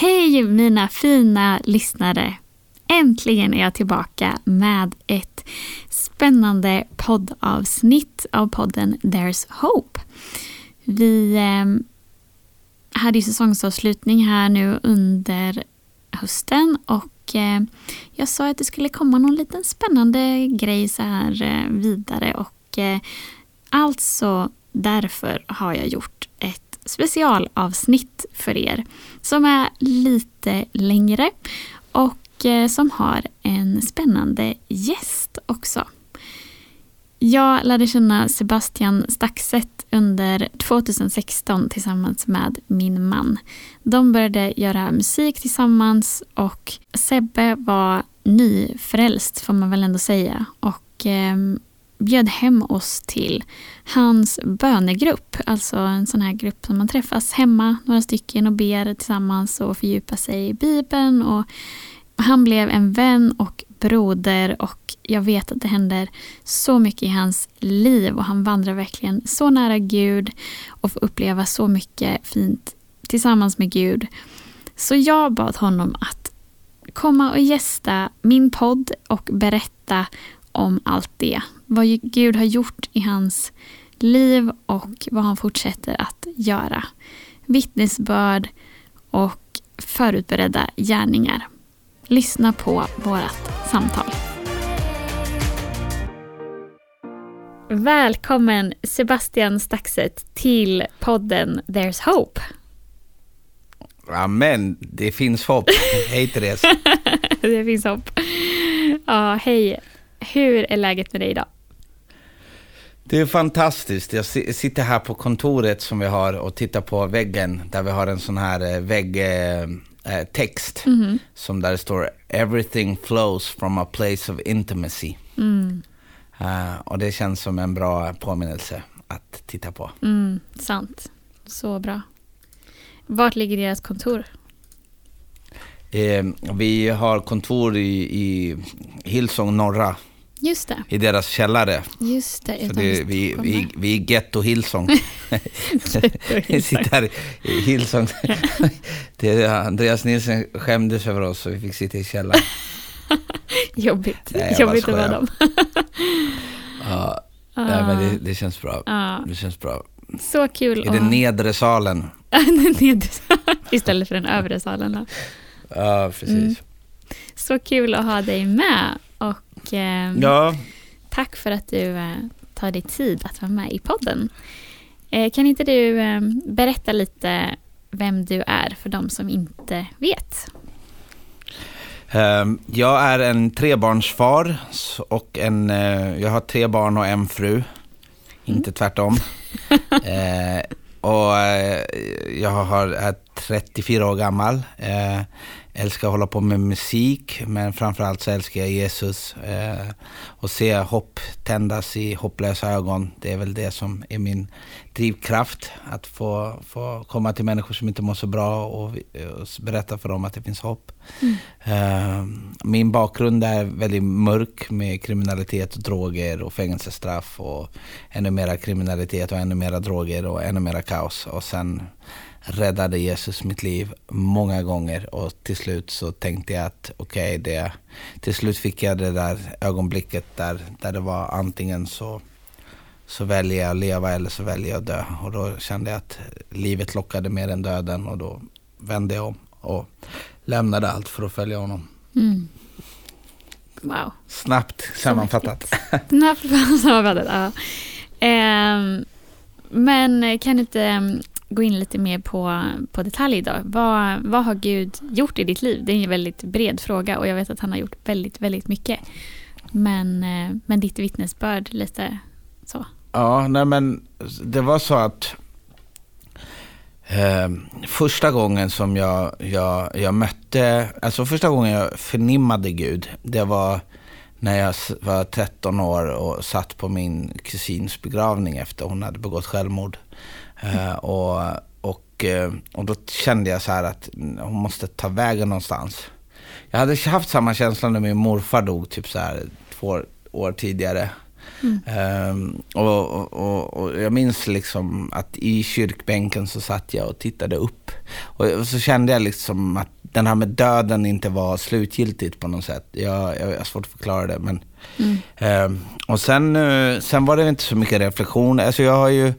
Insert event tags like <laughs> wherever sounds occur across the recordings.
Hej mina fina lyssnare! Äntligen är jag tillbaka med ett spännande poddavsnitt av podden There's Hope. Vi eh, hade ju säsongsavslutning här nu under hösten och eh, jag sa att det skulle komma någon liten spännande grej så här eh, vidare och eh, alltså därför har jag gjort specialavsnitt för er som är lite längre och eh, som har en spännande gäst också. Jag lärde känna Sebastian Staxet under 2016 tillsammans med min man. De började göra musik tillsammans och Sebbe var nyfrälst får man väl ändå säga och ehm, bjöd hem oss till hans bönegrupp. Alltså en sån här grupp som man träffas hemma, några stycken och ber tillsammans och fördjupar sig i Bibeln. Och han blev en vän och broder och jag vet att det händer så mycket i hans liv och han vandrar verkligen så nära Gud och får uppleva så mycket fint tillsammans med Gud. Så jag bad honom att komma och gästa min podd och berätta om allt det. Vad Gud har gjort i hans liv och vad han fortsätter att göra. Vittnesbörd och förutberedda gärningar. Lyssna på vårt samtal. Välkommen Sebastian Staxet till podden There's Hope. Amen, det finns hopp. Hej Therese. <laughs> det finns hopp. Ja, hej. Hur är läget med dig idag? Det är fantastiskt. Jag sitter här på kontoret som vi har och tittar på väggen där vi har en sån här eh, väggtext mm -hmm. som där det står “Everything flows from a place of intimacy”. Mm. Uh, och det känns som en bra påminnelse att titta på. Mm, sant. Så bra. Vart ligger deras kontor? Eh, vi har kontor i, i Hillsong norra Just det. I deras källare. Just det. Så det, vi, vi, vi är Getto Hillsong. <laughs> vi sitter här i Hillsong. <laughs> det, Andreas Nilsson skämdes över oss och vi fick sitta i källaren. <laughs> Jobbigt. Nej, Jobbigt att vara dem. ja, nej, men det, det, känns bra. Det känns bra. Så kul. I den nedre salen. den nedre salen. Istället för den övre salen. Då. Ja, precis. Mm. Så kul att ha dig med. Och eh, ja. tack för att du eh, tar dig tid att vara med i podden. Eh, kan inte du eh, berätta lite vem du är för de som inte vet? Ehm, jag är en trebarnsfar och en, eh, jag har tre barn och en fru. Mm. Inte tvärtom. <laughs> Eh, och jag har, är 34 år gammal älskar att hålla på med musik, men framförallt så älskar jag Jesus. Eh, och se hopp tändas i hopplösa ögon, det är väl det som är min drivkraft. Att få, få komma till människor som inte mår så bra och, och berätta för dem att det finns hopp. Mm. Eh, min bakgrund är väldigt mörk med kriminalitet och droger och fängelsestraff och ännu mera kriminalitet och ännu mera droger och ännu mera kaos. Och sen räddade Jesus mitt liv många gånger och till slut så tänkte jag att okej, okay, till slut fick jag det där ögonblicket där, där det var antingen så, så väljer jag att leva eller så väljer jag att dö. Och då kände jag att livet lockade mer än döden och då vände jag om och lämnade allt för att följa honom. Mm. Wow. Snabbt sammanfattat. Snabbt <laughs> sammanfattat, ja. Eh, men kan inte gå in lite mer på, på detalj då. Vad, vad har Gud gjort i ditt liv? Det är en väldigt bred fråga och jag vet att han har gjort väldigt, väldigt mycket. Men, eh, men ditt vittnesbörd lite så. Ja, nej men det var så att Eh, första gången som jag, jag, jag mötte, alltså första gången jag förnimmade Gud, det var när jag var 13 år och satt på min kusins begravning efter hon hade begått självmord. Eh, och, och, eh, och då kände jag så här att hon måste ta vägen någonstans. Jag hade haft samma känsla när min morfar dog, typ så här två år tidigare. Mm. Um, och, och, och, jag minns liksom att i kyrkbänken så satt jag och tittade upp. Och, och så kände jag liksom att den här med döden inte var slutgiltigt på något sätt. Jag, jag, jag har svårt att förklara det. Men, mm. um, och sen, uh, sen var det inte så mycket reflektion. Alltså jag har ju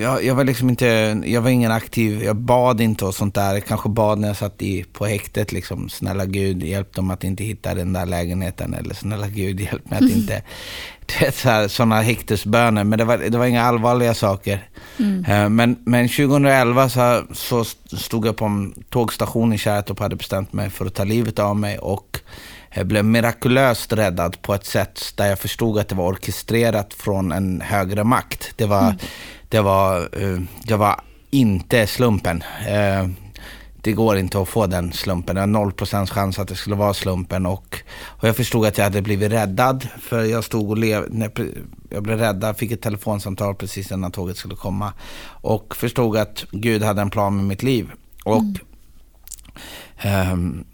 jag, jag, var liksom inte, jag var ingen aktiv, jag bad inte och sånt där. Jag kanske bad när jag satt i, på häktet liksom. Snälla Gud, hjälp dem att inte hitta den där lägenheten. Eller snälla Gud, hjälp mig att inte... <laughs> Sådana häktesböner. Men det var, det var inga allvarliga saker. Mm. Eh, men, men 2011 så, så stod jag på en tågstation i Kärrtorp och hade bestämt mig för att ta livet av mig. Och jag blev mirakulöst räddad på ett sätt där jag förstod att det var orkestrerat från en högre makt. Det var... Mm det var, eh, det var inte slumpen. Eh, det går inte att få den slumpen. Det var noll procents chans att det skulle vara slumpen. Och, och jag förstod att jag hade blivit räddad. För jag stod och lev, jag blev räddad, fick ett telefonsamtal precis innan tåget skulle komma. Och förstod att Gud hade en plan med mitt liv. Och mm. um,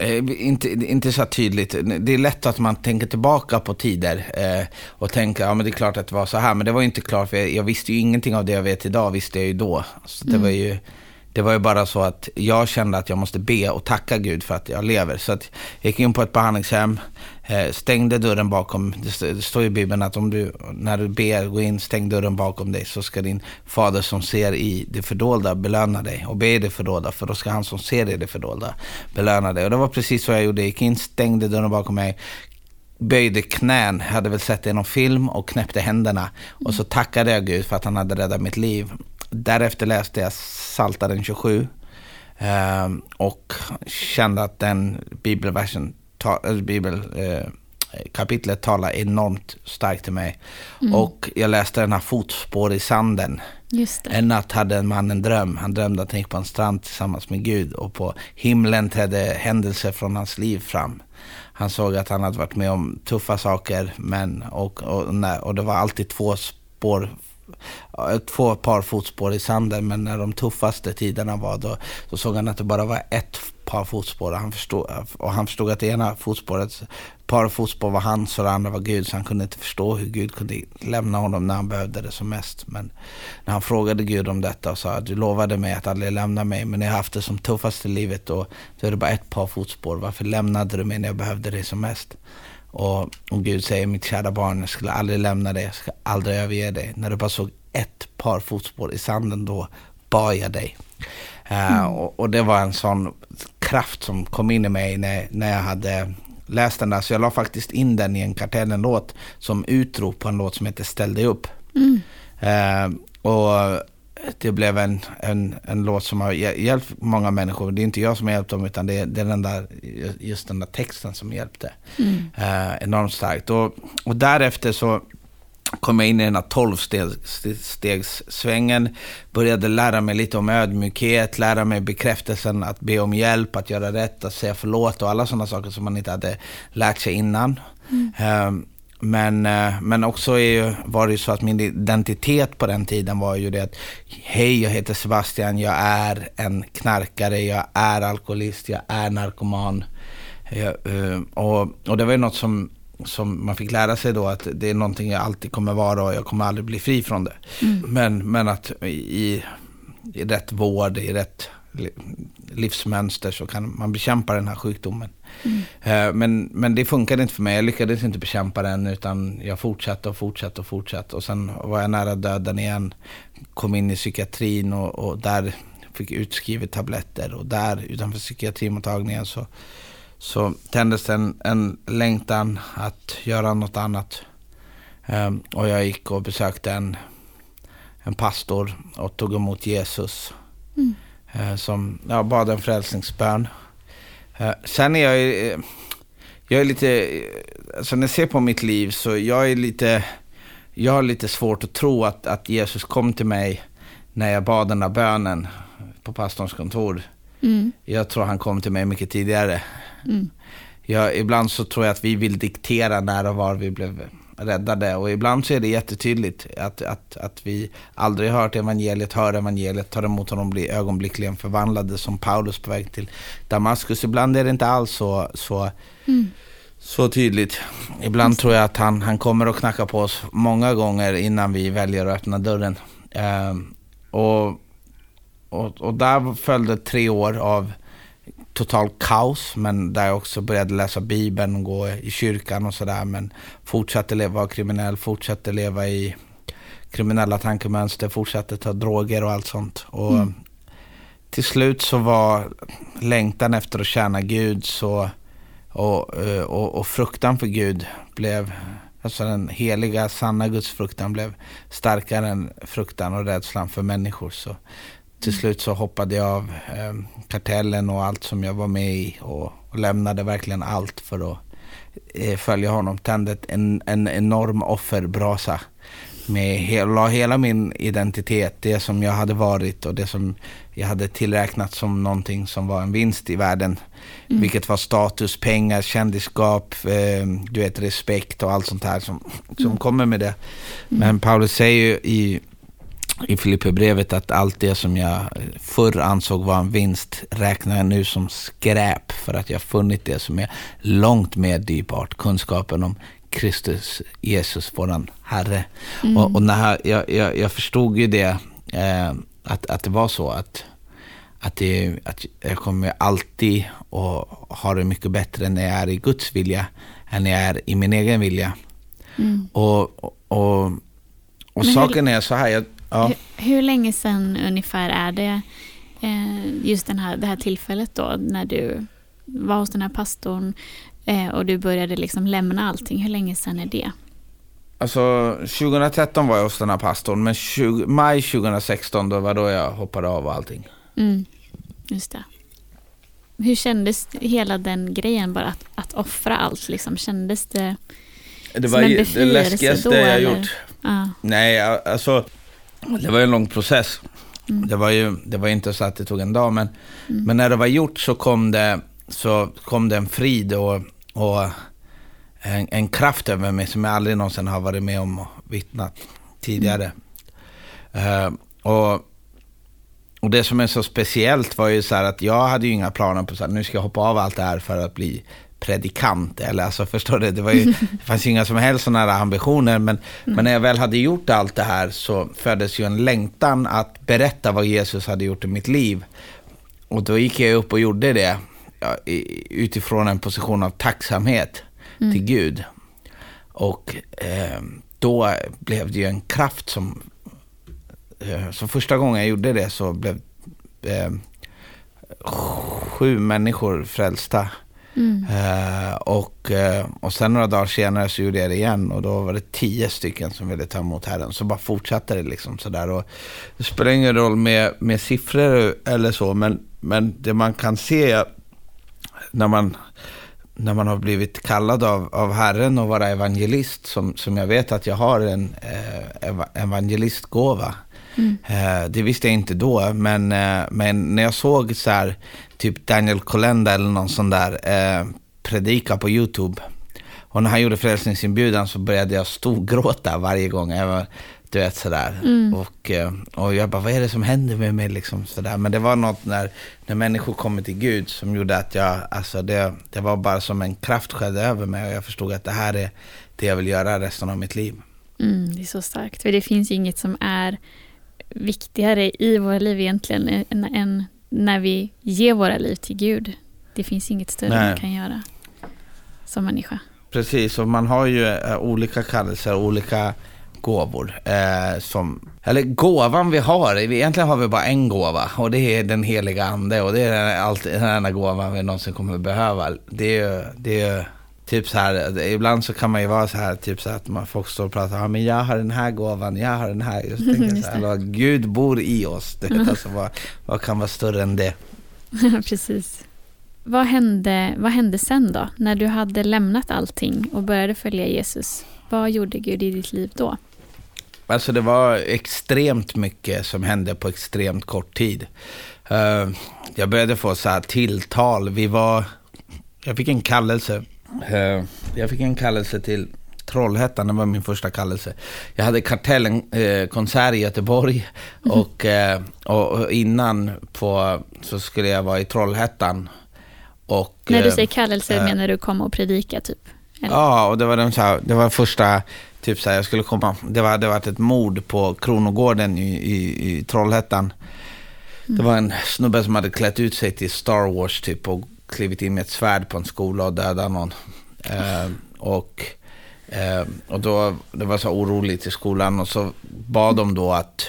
Eh, inte, inte så tydligt. Det är lätt att man tänker tillbaka på tider eh, och tänker, ja men det är klart att det var så här. Men det var inte klart, för jag, jag visste ju ingenting av det jag vet idag, visste jag ju då. Så det, mm. var ju, det var ju bara så att jag kände att jag måste be och tacka Gud för att jag lever. Så att jag gick in på ett behandlingshem, eh, stängde dörren bakom, det står i Bibeln att om du, när du ber, gå in, stäng dörren bakom dig så ska din fader som ser i det fördolda belöna dig. Och be i det fördolda, för då ska han som ser i det fördolda belöna dig. Och det var precis så jag gjorde. Jag gick in, stängde dörren bakom mig, böjde knän, hade väl sett det i någon film och knäppte händerna. Och så tackade jag Gud för att han hade räddat mitt liv. Därefter läste jag Psaltaren 27 eh, och kände att den bibelversen ta, bibelkapitlet eh, talar enormt starkt till mig. Mm. Och jag läste den här Fotspår i sanden. En natt hade en man en dröm. Han drömde att han gick på en strand tillsammans med Gud och på himlen trädde händelser från hans liv fram. Han såg att han hade varit med om tuffa saker men, och, och, och det var alltid två spår två par fotspår i sanden men när de tuffaste tiderna var då, då såg han att det bara var ett par fotspår. Han förstod, och han förstod att det ena fotspåret, par fotspår var hans och det andra var Gud. Så han kunde inte förstå hur Gud kunde lämna honom när han behövde det som mest. Men när han frågade Gud om detta och sa att du lovade mig att aldrig lämna mig. Men när jag haft det som tuffast i livet och då är det bara ett par fotspår. Varför lämnade du mig när jag behövde dig som mest? Och, och Gud säger, mitt kära barn, jag skulle aldrig lämna dig, jag ska aldrig överge dig. När du bara såg ett par fotspår i sanden, då bad jag dig. Eh, mm. Uh, och, och, det var en sån kraft som kom in i mig när, när jag hade läst den där. Så jag la faktiskt in den i en Kartellen-låt som utrop på en låt som heter Ställ dig upp. Mm. Uh, och det blev en, en, en låt som har hjälpt många människor. Det är inte jag som har hjälpt dem utan det är, det är den där, just den där texten som hjälpte. Mm. Uh, enormt starkt. Och, och därefter så kom jag in i den här tolvstegssvängen, började lära mig lite om ödmjukhet, lära mig bekräftelsen att be om hjälp, att göra rätt, att säga förlåt och alla sådana saker som man inte hade lärt sig innan. Mm. Um, men, uh, men också ju, var det ju så att min identitet på den tiden var ju det att hej, jag heter Sebastian, jag är en knarkare, jag är alkoholist, jag är narkoman. Jag, uh, och, och det var ju något som som man fick lära sig då att det är någonting jag alltid kommer vara och jag kommer aldrig bli fri från det. Mm. Men, men att i, i rätt vård, i rätt livsmönster så kan man bekämpa den här sjukdomen. Mm. Eh, men, men det funkade inte för mig. Jag lyckades inte bekämpa den utan jag fortsatte och fortsatte och fortsatte. Och sen var jag nära döden igen. Kom in i psykiatrin och, och där fick utskrivet tabletter. Och där utanför psykiatrimottagningen så så tändes en, en längtan att göra något annat. Um, och jag gick och besökte en, en pastor och tog emot Jesus. Mm. Uh, som ja, bad en frälsningsbön. Uh, sen är jag, jag är lite, alltså när jag ser på mitt liv så jag är lite, jag har lite svårt att tro att, att Jesus kom till mig när jag bad den där bönen på pastorns kontor. Mm. Jag tror han kom till mig mycket tidigare. Mm. Jag, ibland så tror jag att vi vill diktera när och var vi blev räddade. Och ibland så är det jättetydligt att, att, att vi aldrig hört evangeliet, hör evangeliet, tar emot honom, blir ögonblickligen förvandlade som Paulus på väg till Damaskus. Ibland är det inte alls så, så, Mm. så tydligt. Ibland tror jag att han, han kommer och knackar på oss många gånger innan vi väljer att öppna dörren. Ehm, och, och, och där följde tre år av total kaos, men där jag också började läsa Bibeln och gå i kyrkan och sådär. Men fortsatte leva, vara kriminell, fortsatte leva i kriminella tankemönster, fortsatte ta droger och allt sånt. Och Mm. till slut så var längtan efter att tjäna Gud så, och, och, och fruktan för Gud blev, alltså den heliga, sanna gudsfruktan blev starkare än fruktan och rädslan för människor. Så till slut så hoppade jag av eh, kartellen och allt som jag var med i och, och lämnade verkligen allt för att eh, följa honom. Tände en, en enorm offerbrasa. Med he, la hela min identitet, det som jag hade varit och det som jag hade tillräknat som någonting som var en vinst i världen. Mm. Vilket var status, pengar, kändisskap, eh, du vet respekt och allt sånt här som, som Mm. kommer med det. Men Paulus säger ju i i Filipperbrevet att allt det som jag förr ansåg vara en vinst räknar jag nu som skräp för att jag funnit det som är långt mer dyrbart, kunskapen om Kristus, Jesus, våran Herre. Mm. Och, och när jag, jag, jag förstod ju det, eh, att, att det var så att, att, det, att jag kommer alltid att ha det mycket bättre när jag är i Guds vilja än när jag är i min egen vilja. Mm. Och, och, och, och saken är så här, jag, ja. Hur, hur länge sedan ungefär är det eh, just den här, det här tillfället då när du var hos den här pastorn eh, och du började liksom lämna allting. Hur länge sedan är det? Alltså 2013 var jag hos den här pastorn, men 20, maj 2016 då var då jag hoppade av och allting. Mm, just det. Hur kändes hela den grejen bara att, att offra allt liksom? Kändes det... Det Som var en ju det befrielse läskigaste då, jag eller? gjort. Ja, Nej, alltså det var ju en lång process. Mm. Det var ju det var inte så att det tog en dag, men, Mm. men när det var gjort så kom det, så kom det en frid och, och en, en kraft över mig som jag aldrig någonsin har varit med om och vittnat tidigare. Eh, och, och det som är så speciellt var ju så att jag hade ju inga planer på att nu ska jag hoppa av allt det här för att bli predikant. Eller alltså förstår du, det, var ju, det fanns ju inga som helst sådana här ambitioner. Men, men när jag väl hade gjort allt det här så föddes ju en längtan att berätta vad Jesus hade gjort i mitt liv. Och då gick jag upp och gjorde det ja, utifrån en position av tacksamhet Mm. till Gud. Och eh, då blev det ju en kraft som... Eh, så första gången jag gjorde det så blev eh, sju människor frälsta. Mm, Eh, och, eh, och sen några dagar senare så gjorde jag det igen och då var det tio stycken som ville ta emot Herren. Så bara fortsatte det liksom sådär. Och det spelar ingen roll med, med siffror eller så, men, men det man kan se när man, när man har blivit kallad av, av Herren och vara evangelist, som, som jag vet att jag har en eh, eva- evangelistgåva. mm, Eh, det visste jag inte då, men, men när jag såg så här, typ Daniel Kolenda eller någon sån där eh, predika på YouTube. Och när han gjorde frälsningsinbjudan så började jag storgråta varje gång. Jag var, du vet sådär. Mm. Och, eh, och jag bara, vad är det som händer med mig liksom sådär. Men det var något när, när människor kommer till Gud som gjorde att jag, alltså det, det var bara som en kraft skedde över mig. Och jag förstod att det här är det jag vill göra resten av mitt liv. mm, det är så starkt. För det finns ju inget som är viktigare i våra liv egentligen än, än när vi ger våra liv till Gud. Det finns inget större Nej. man kan göra som människa. Precis, och man har ju eh, olika kallelser, olika gåvor. Eh, som, eller gåvan vi har, egentligen har vi bara en gåva och det är den heliga ande och det är alltid den enda gåvan vi någonsin kommer behöva. Det är det är typ så här, ibland så kan man ju vara så här, typ så här att man, folk står och pratar, ja men jag har den här gåvan, jag har den här. Just <laughs> tänker Just så här, det. "Vad Gud bor i oss, du vet, alltså, vad, vad kan vara större än det? <laughs> Precis. Vad hände, vad hände sen då? När du hade lämnat allting och började följa Jesus. Vad gjorde Gud i ditt liv då? Alltså det var extremt mycket som hände på extremt kort tid. Uh, jag började få så här tilltal. Vi var, jag fick en kallelse. Uh, jag fick en kallelse till Trollhättan, det var min första kallelse. Jag hade Kartellen-konsert eh, i Göteborg mm. och, eh, och, innan på, så skulle jag vara i Trollhättan. Och, När du eh, säger kallelse eh, menar du komma och predika typ? Eller? Ja, och det var, den, så här, det var första, typ så här, jag skulle komma, det var, det var ett mord på Kronogården i, i, i Trollhättan. Mm. Det var en snubbe som hade klätt ut sig till Star Wars typ och klivit in med ett svärd på en skola och dödat någon. Eh, och Eh, och då, det var så oroligt i skolan och så bad de då att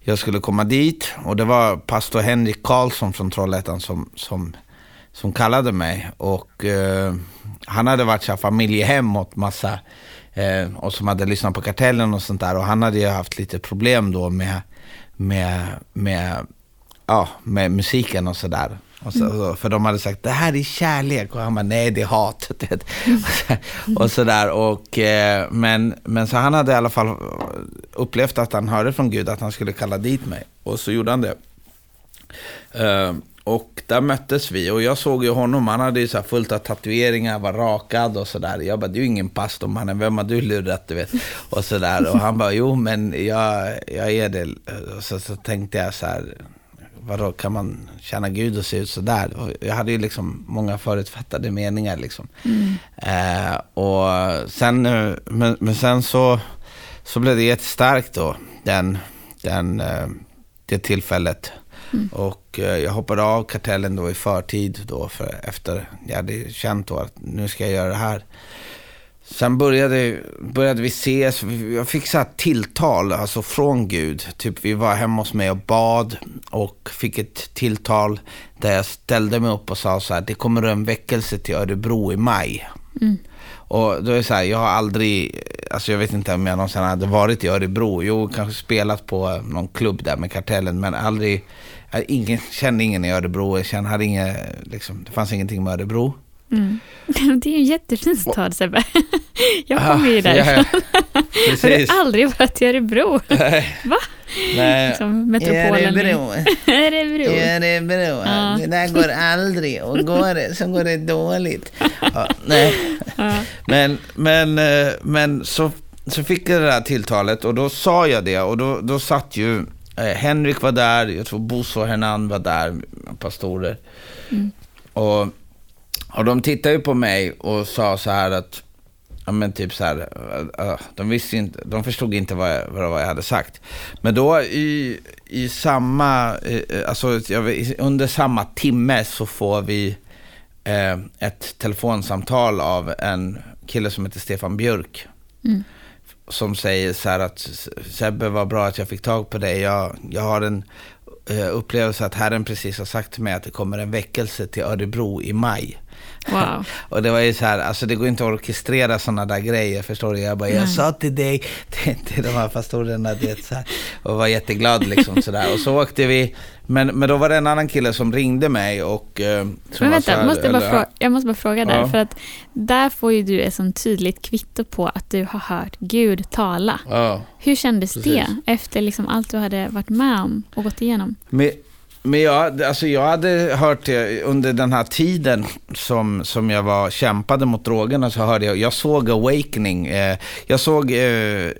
jag skulle komma dit. Och det var pastor Henrik Karlsson från Trollhättan som, som, som kallade mig. Och eh, han hade varit så familjehem åt massa, eh, och som hade lyssnat på Kartellen och sånt där. Och han hade ju haft lite problem då med, med, med, ja, med musiken och sådär. Och så, mm. För de hade sagt det här är kärlek och han bara nej det är hat. <laughs> Mm. och sådär. Och, eh, men, men så han hade i alla fall upplevt att han hörde från Gud att han skulle kalla dit mig. Och så gjorde han det. Uh, och där möttes vi och jag såg ju honom, han hade ju så fullt av tatueringar, var rakad och sådär. Jag bara, du är ingen pastor mannen, vem har du lurat du vet? Och sådär. Och han bara, jo men jag, jag är det. Och så, så tänkte jag så här, vadå, kan man känna Gud och se ut sådär? Jag hade ju liksom många förutfattade meningar liksom. Mm. Eh, och sen, men, men, sen så, så blev det jättestarkt då, den, den, eh, det tillfället. Mm. Och eh, jag hoppade av kartellen då i förtid då, för efter jag hade känt då att nu ska jag göra det här. Sen började, började vi ses, jag fick så här tilltal alltså från Gud. Typ vi var hemma hos mig och bad och fick ett tilltal där jag ställde mig upp och sa så här, det kommer en väckelse till Örebro i maj. Mm. Och då är det så här, jag har aldrig, alltså jag vet inte om jag någonsin hade varit i Örebro. Jo, kanske spelat på någon klubb där med Kartellen, men aldrig, jag ingen, kände ingen i Örebro. Jag kände, hade inga, liksom, det fanns ingenting med Örebro. Mm. <laughs> Det är ju en jättefin stad Sebbe. <laughs> Jag kommer ju därifrån. Ja, <laughs> Har du aldrig varit i Örebro? Va? Nej. Liksom metropolen. Örebro. Örebro. Örebro. Ja. Det där går aldrig. Och går det så går det dåligt. Ja, nej. Ja. Men, men, eh, men så, så fick jag det där tilltalet och då sa jag det och då, då satt ju eh, Henrik var där, jag tror Bosse och Hernan var där, pastorer. Mm. Och och de tittade ju på mig och sa så här att, ja men typ så här, de visste inte, de förstod inte vad jag, vad jag hade sagt. Men då i, i samma, alltså under samma timme så får vi eh, ett telefonsamtal av en kille som heter Stefan Björk. Mm. Som säger så här att Sebbe, var bra att jag fick tag på dig. Jag, jag har en upplevelse att Herren precis har sagt till mig att det kommer en väckelse till Örebro i maj. Wow. <laughs> och det var ju så här, alltså det går inte att orkestrera sådana där grejer, förstår du? Jag bara, jag sa till dig, <laughs> till, de här pastorerna, det så här, och var jätteglad liksom sådär. Och så åkte vi, men, men då var det en annan kille som ringde mig och... Eh, men vänta, här, måste jag, bara fråga, jag måste bara fråga där, ja. för att där får ju du ett sånt tydligt kvitto på att du har hört Gud tala. Ja. Hur kändes Precis. det efter liksom allt du hade varit med om och gått igenom? Men, men jag, alltså jag hade hört det under den här tiden som, som jag var, kämpade mot drogerna så hörde jag, jag såg Awakening. Eh, jag såg eh,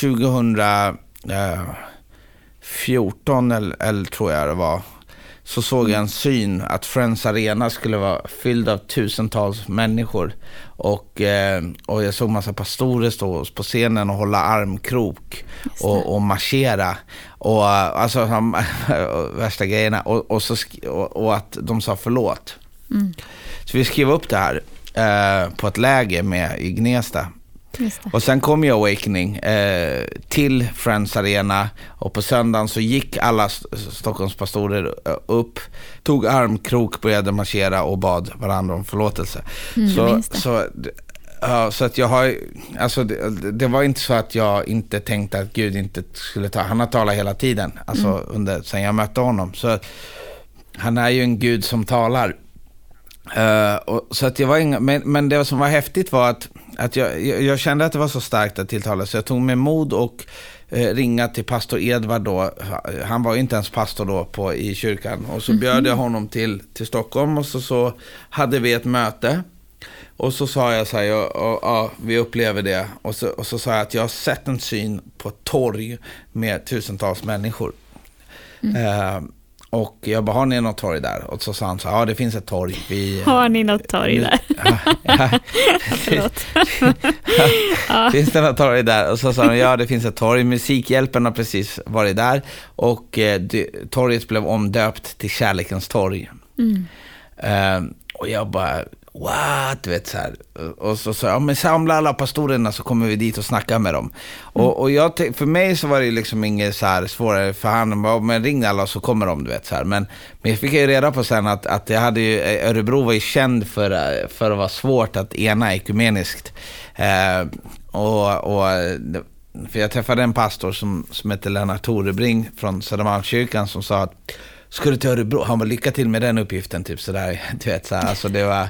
2014 eller, eh, eller tror jag det var så såg jag en syn att Friends Arena skulle vara fylld av tusentals människor. Och, eh, och jag såg massa pastorer stå på scenen och hålla armkrok och, och marschera. Och alltså de, <laughs> värsta grejerna. Och, och, så, och, och, att de sa förlåt. Mm. Så vi skrev upp det här eh, på ett läger med i Gnesta. Och sen kom ju Awakening eh, till Friends Arena och på söndagen så gick alla Stockholmspastorer eh, upp, tog armkrok, började marschera och bad varandra om förlåtelse. Mm, så, så, ja, så att jag har, alltså det, det, var inte så att jag inte tänkte att Gud inte skulle ta, han har talat hela tiden, alltså mm. under, sen jag mötte honom. Så han är ju en Gud som talar. Uh, och, så att jag var inga, men, men det som var häftigt var att att jag, jag, jag kände att det var så starkt att tilltala, så jag tog med mod och eh, ringa till pastor Edvard då. Han var ju inte ens pastor då på, i kyrkan. Och så mm -hmm. bjöd jag honom till, till Stockholm och så, så hade vi ett möte. Och så sa jag så här, ja, ja, ja, vi upplever det. Och så, och så sa jag att jag har sett en syn på ett torg med tusentals människor. Mm. Eh, och jag bara, har ni något torg där? Och så sa han så ja det finns ett torg. Vi, <laughs> har ni något torg där? <laughs> Ja, <laughs> ja, ja. Finns det något torg där? Och så sa han, ja det finns ett torg. Musikhjälpen har precis varit där. Och eh, torget blev omdöpt till Kärlekens torg. Mm. Eh, och jag bara, what? Du vet, så här. Och så sa jag, men samla alla pastorerna så kommer vi dit och snackar med dem. Mm. Och, och jag, för mig så var det liksom inget så här svårare, för han bara, men ring alla så kommer de, du vet. Så här. Men, men jag fick ju reda på sen att, att jag hade ju, eh, Örebro var ju känd för, eh, för att vara svårt att ena ekumeniskt. Eh, och, och för jag träffade en pastor som, som hette Lennart Torebring från Södermalmskyrkan som sa att ska du till Örebro? Han var lycka till med den uppgiften, typ sådär. <laughs> Du vet, så här, alltså det var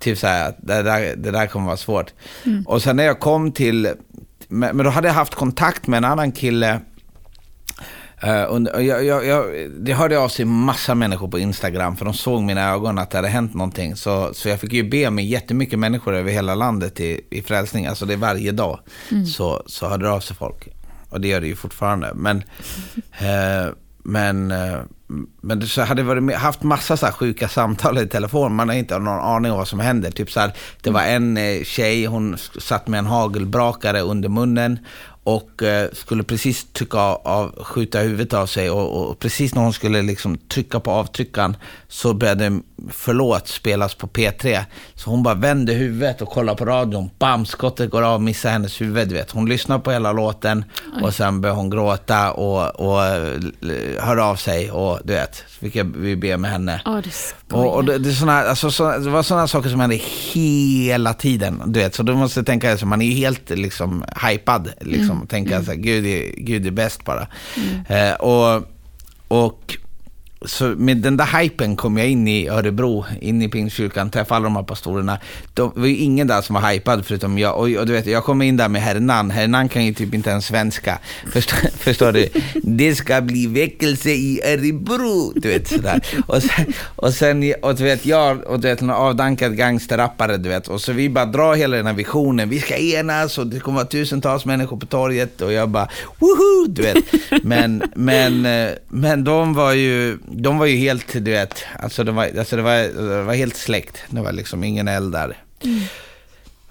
typ så här, det där, det där kommer vara svårt. Mm. Och sen när jag kom till, men då hade jag haft kontakt med en annan kille. Uh, jag, jag, jag, det hörde av sig massa människor på Instagram, för de såg mina ögon att det hade hänt någonting. Så, så jag fick ju be med jättemycket människor över hela landet i, i frälsning. Alltså det är varje dag. Mm. Så, så hörde det av sig folk. Och det gör det ju fortfarande. Men, uh, <laughs> men uh, men så hade varit haft massa så här sjuka samtal i telefon. Man har inte någon aning om vad som händer. Typ så här, det var en eh, tjej, hon satt med en hagelbrakare under munnen och eh, skulle precis trycka av, skjuta huvudet av sig och, och, precis när hon skulle liksom trycka på avtryckaren så började Förlåt spelas på P3. Så hon bara vände huvudet och kollade på radion. Bam, skottet går av, missar hennes huvud. Du vet. Hon lyssnar på hela låten Oj. och sen börjar hon gråta och, och hör av sig och du vet, fick jag, vi be med henne. Oh, det och, och det, det, såna, alltså, så, det var sådana saker som hände hela tiden. Du vet, så du måste tänka, så man är helt liksom hypad. Liksom, mm. Tänka mm. så här, Gud är, Gud är bäst bara. Mm. Eh, och, och så med den där hypen kom jag in i Örebro, in i Pingstkyrkan, träffade alla de här pastorerna. Det var ju ingen där som var hypad förutom jag. Och, och, du vet, jag kom in där med Hernan. Hernan kan ju typ inte ens svenska. Förstår, <laughs> förstår du? Det ska bli väckelse i Örebro. Du vet sådär. Och sen, och sen och du vet, jag och du vet, en avdankad gangsterrappare, du vet. Och så vi bara drar hela den här visionen. Vi ska enas och det kommer vara tusentals människor på torget. Och jag bara, woho! Du vet. Men, men, eh, men de var ju de var ju helt, du vet, alltså, de var, alltså det, var, det var helt släckt. Det var liksom ingen eld där. Mm.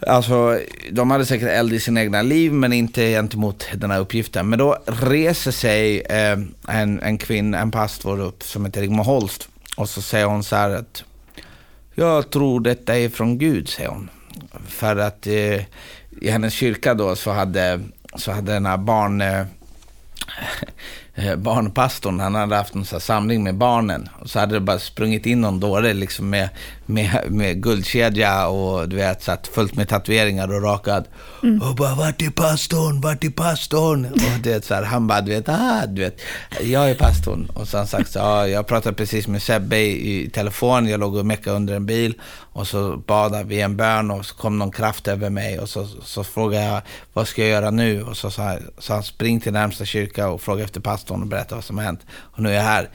Alltså, de hade säkert eld i sina egna liv, men inte gentemot den här uppgiften. Men då reser sig eh, en, en kvinna, en pastor upp, som heter Rigmor Holst. Och så säger hon så här att, jag tror detta är från Gud, säger hon. För att eh, i hennes kyrka då så hade, så hade den här barn... Eh, <laughs> Eh, barnpastorn, han hade haft en sån samling med barnen. Och så hade det bara sprungit in någon dåre liksom med, med, med guldkedja och du vet, satt fullt med tatueringar och rakad. Mm. Och bara, vart är pastorn? Vart är pastorn? Och du vet, så här, han bara, du vet, ah, du vet, jag är pastorn. Och så han sagt så, ah, jag pratade precis med Sebbe i, i telefon, jag låg och meckade under en bil. Och så bad vi en bön och så kom någon kraft över mig. Och så, så frågade jag, vad ska jag göra nu? Och så sa han, spring till närmsta kyrka och fråga efter pastorn och berätta vad som har hänt. Och nu är jag här.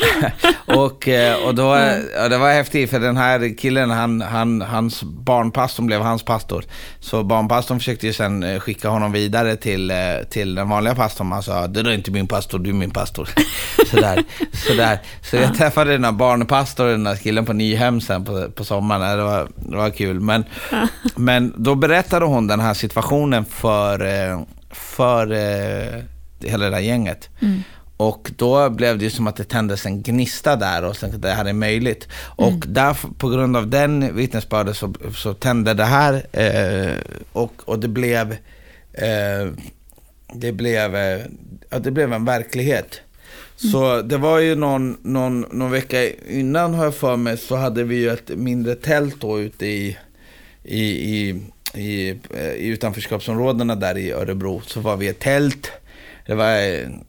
<laughs> och, eh, och då, ja, det var häftigt för den här killen, han, han, hans barnpastor blev hans pastor. Så barnpastorn försökte ju sen eh, skicka honom vidare till, eh, till den vanliga pastorn. Han sa, du är inte min pastor, du är min pastor. <laughs> sådär, sådär. Så jag träffade den här barnpastorn, den här killen på Nyhem sen på, på sommaren. Det var, det var kul. Men, men då berättade hon den här situationen för, för hela det där gänget. Mm. Och då blev det som att det tändes en gnista där och sen det här är möjligt. Och mm. där, på grund av den vittnesbörden så, så tände det här eh, och, och det blev, eh, det, blev, eh, ja, det blev en verklighet. Mm. Så det var ju någon, någon, någon vecka innan har jag för mig så hade vi ju ett mindre tält då ute i, i, i, i, eh, i utanförskapsområdena där i Örebro. Så var vi ett tält det var,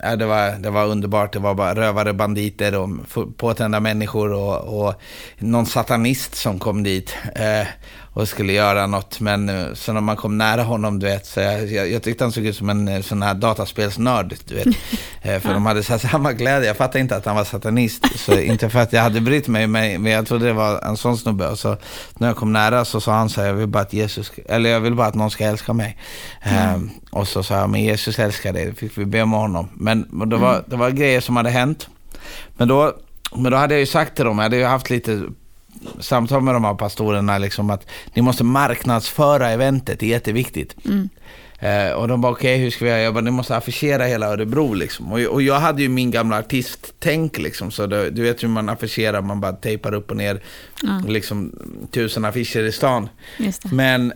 ja, det, var, det var underbart. Det var bara rövare, banditer och påtända människor och, och någon satanist som kom dit. Eh, och skulle göra något. Men eh, så när man kom nära honom, du vet, så jag, jag, jag tyckte han såg ut som en eh, sån här dataspelsnörd, du vet. <laughs> Eh, för de hade så samma glädje. Jag fattade inte att han var satanist. Så inte för att jag hade brytt mig, men jag trodde det var en sån snubbe. Och så när jag kom nära så sa han så här, jag vill bara att Jesus, eller jag vill bara att någon ska älska mig. Mm. Um, och så sa jag, men Jesus älskar dig. Det fick vi be med honom. Men det var, mm. det var grejer som hade hänt. Men då, men då hade jag ju sagt till dem, jag hade ju haft lite samtal med de här pastorerna, liksom att ni måste marknadsföra eventet, det är jätteviktigt. Mm. Eh, och de bara, okej, okay, hur ska vi göra? Jag bara, ni måste affischera hela Örebro liksom. Och, och jag hade ju min gamla artisttänk liksom, så det, du vet hur man affischerar, man bara tejpar upp och ner mm. liksom tusen affischer i stan. Men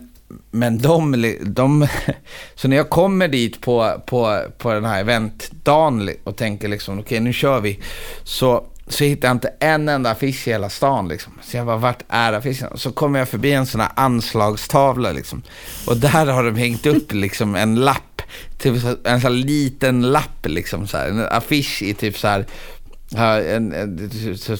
men de, de, <laughs> så när jag kommer dit på, på, på den här eventdagen och tänker liksom, okej okay, nu kör vi. Så så hittade jag inte en enda affisch i hela stan. Liksom. Så jag bara, vart är affischen? Så kommer jag förbi en sån här anslagstavla liksom. Och där har de hängt upp liksom en lapp. Typ en sån här liten lapp liksom. Så här, en affisch i typ så här en, en,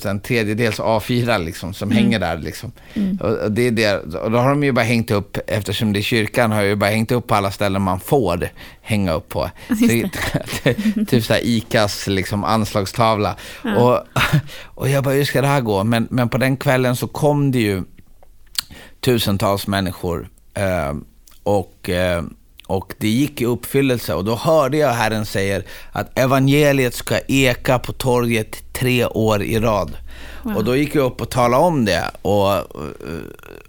en tredjedels A4 liksom, som mm. hänger där. Liksom. Mm. Och, det är det, och då har de ju bara hängt upp, eftersom det är kyrkan, har ju bara hängt upp på alla ställen man får hänga upp på. Så, <laughs> typ så här ICAs liksom, anslagstavla. Ja. Och, och jag bara, hur ska det här gå? Men, men på den kvällen så kom det ju tusentals människor. Eh, och eh, och det gick i uppfyllelse och då hörde jag Herren säga att evangeliet ska eka på torget tre år i rad. Wow. Och då gick jag upp och talade om det. Och,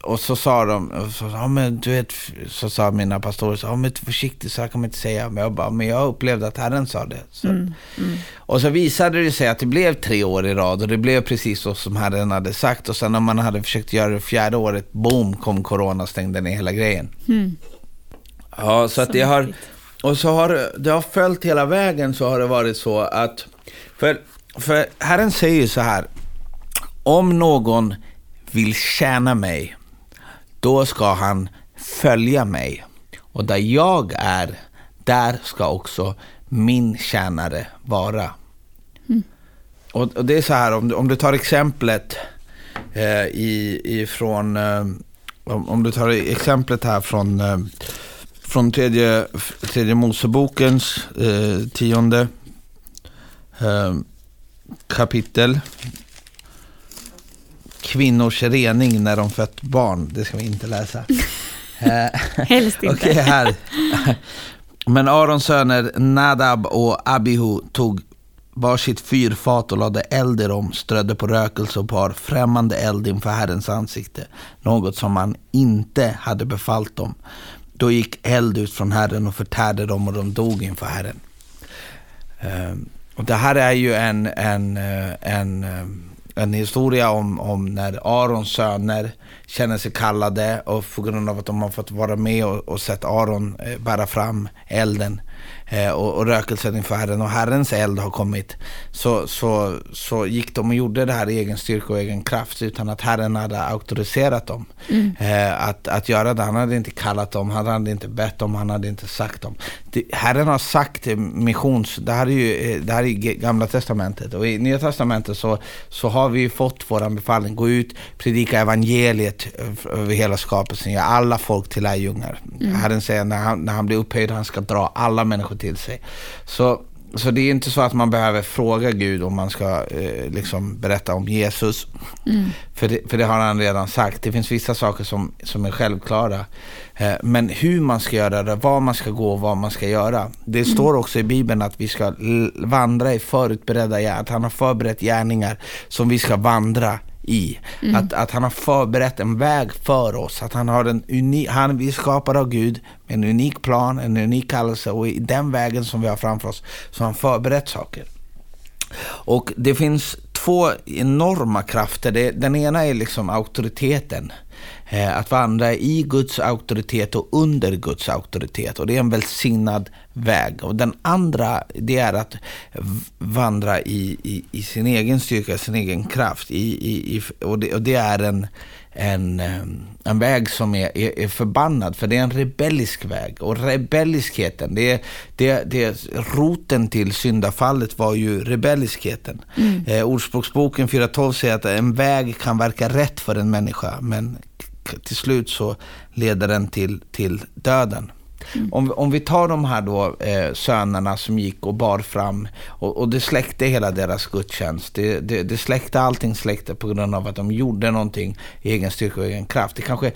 och så sa de, så, ja, men du vet, så sa mina pastorer, så, ja, men försiktigt, så här kan man inte säga. Men jag bara, men jag upplevde att Herren sa det. Mm, mm. Och så visade det sig att det blev tre år i rad och det blev precis så som Herren hade sagt. Och sen när man hade försökt göra det fjärde året, boom, kom corona och stängde ner hela grejen. Mm. Ja, så att det har... Och så har det har följt hela vägen så har det varit så att... För, för Herren säger så här. Om någon vill tjäna mig, då ska han följa mig. Och där jag är, där ska också min tjänare vara. Mm. Och, och, det är så här, om du, om du tar exemplet eh, i, ifrån... Eh, om, om, du tar exemplet här från eh, från tredje, tredje Mosebokens eh, tionde eh, kapitel. Kvinnors rening när de fött barn. Det ska vi inte läsa. <laughs> Helst inte. Okej, här. Men Arons söner Nadab och Abihu tog varsitt fyrfat och lade eld i dem, strödde på rökelse och par främmande eld inför Herrens ansikte, något som han inte hade befallt dem. Då gick eld ut från Herren och förtärde dem och de dog inför Herren. Ehm, och det här är ju en, en, eh, en, eh, en historia om, om när Arons söner känner sig kallade och på grund av att de har fått vara med och, och sett Aron eh, bära fram elden eh, och, och rökelsen inför Herren och Herrens eld har kommit. Så, så, så gick de och gjorde det här i egen styrka och egen kraft utan att Herren hade auktoriserat dem. Mm. Eh, att, att göra det. Han hade inte kallat dem, han hade inte bett dem, han hade inte sagt dem. Det, Herren har sagt missions, det här är ju eh, det här är gamla testamentet och i nya testamentet så, så har vi fått våran befallning, gå ut, predika evangeliet över hela skapelsen, göra alla folk till lärjungar. Mm. Herren säger när han, när han blir upphöjd, han ska dra alla människor till sig. Så, så det är inte så att man behöver fråga Gud om man ska eh, liksom berätta om Jesus. Mm. För, det, för det har han redan sagt. Det finns vissa saker som, som är självklara. Eh, men hur man ska göra det, var man ska gå och vad man ska göra. Det mm. står också i Bibeln att vi ska vandra i förutberedda gärningar. Att han har förberett gärningar som vi ska vandra i. Mm. Att, att han har förberett en väg för oss. Att han har en unik, han, vi är skapade av Gud med en unik plan, en unik kallelse och i den vägen som vi har framför oss så har han förberett saker. Och det finns två enorma krafter. Det, den ena är liksom auktoriteten. Eh, att vandra i Guds auktoritet och under Guds auktoritet. Och det är en välsignad väg. Och den andra, det är att vandra i, i, i sin egen styrka, sin egen kraft. I, i, och, det, och det är en, en, eh, en väg som är, är, är, förbannad, för det är en rebellisk väg. Och rebelliskheten, det, det, det, roten till syndafallet var ju rebelliskheten. Mm. Eh, Ordspråksboken 4.12 säger att en väg kan verka rätt för en människa, men till slut så leder den till, till döden. Mm. Om, om vi tar de här då eh, sönerna som gick och bar fram och, och det släckte hela deras gudstjänst. Det, det, det släckte allting släckte på grund av att de gjorde någonting i egen styrka och egen kraft. Det kanske,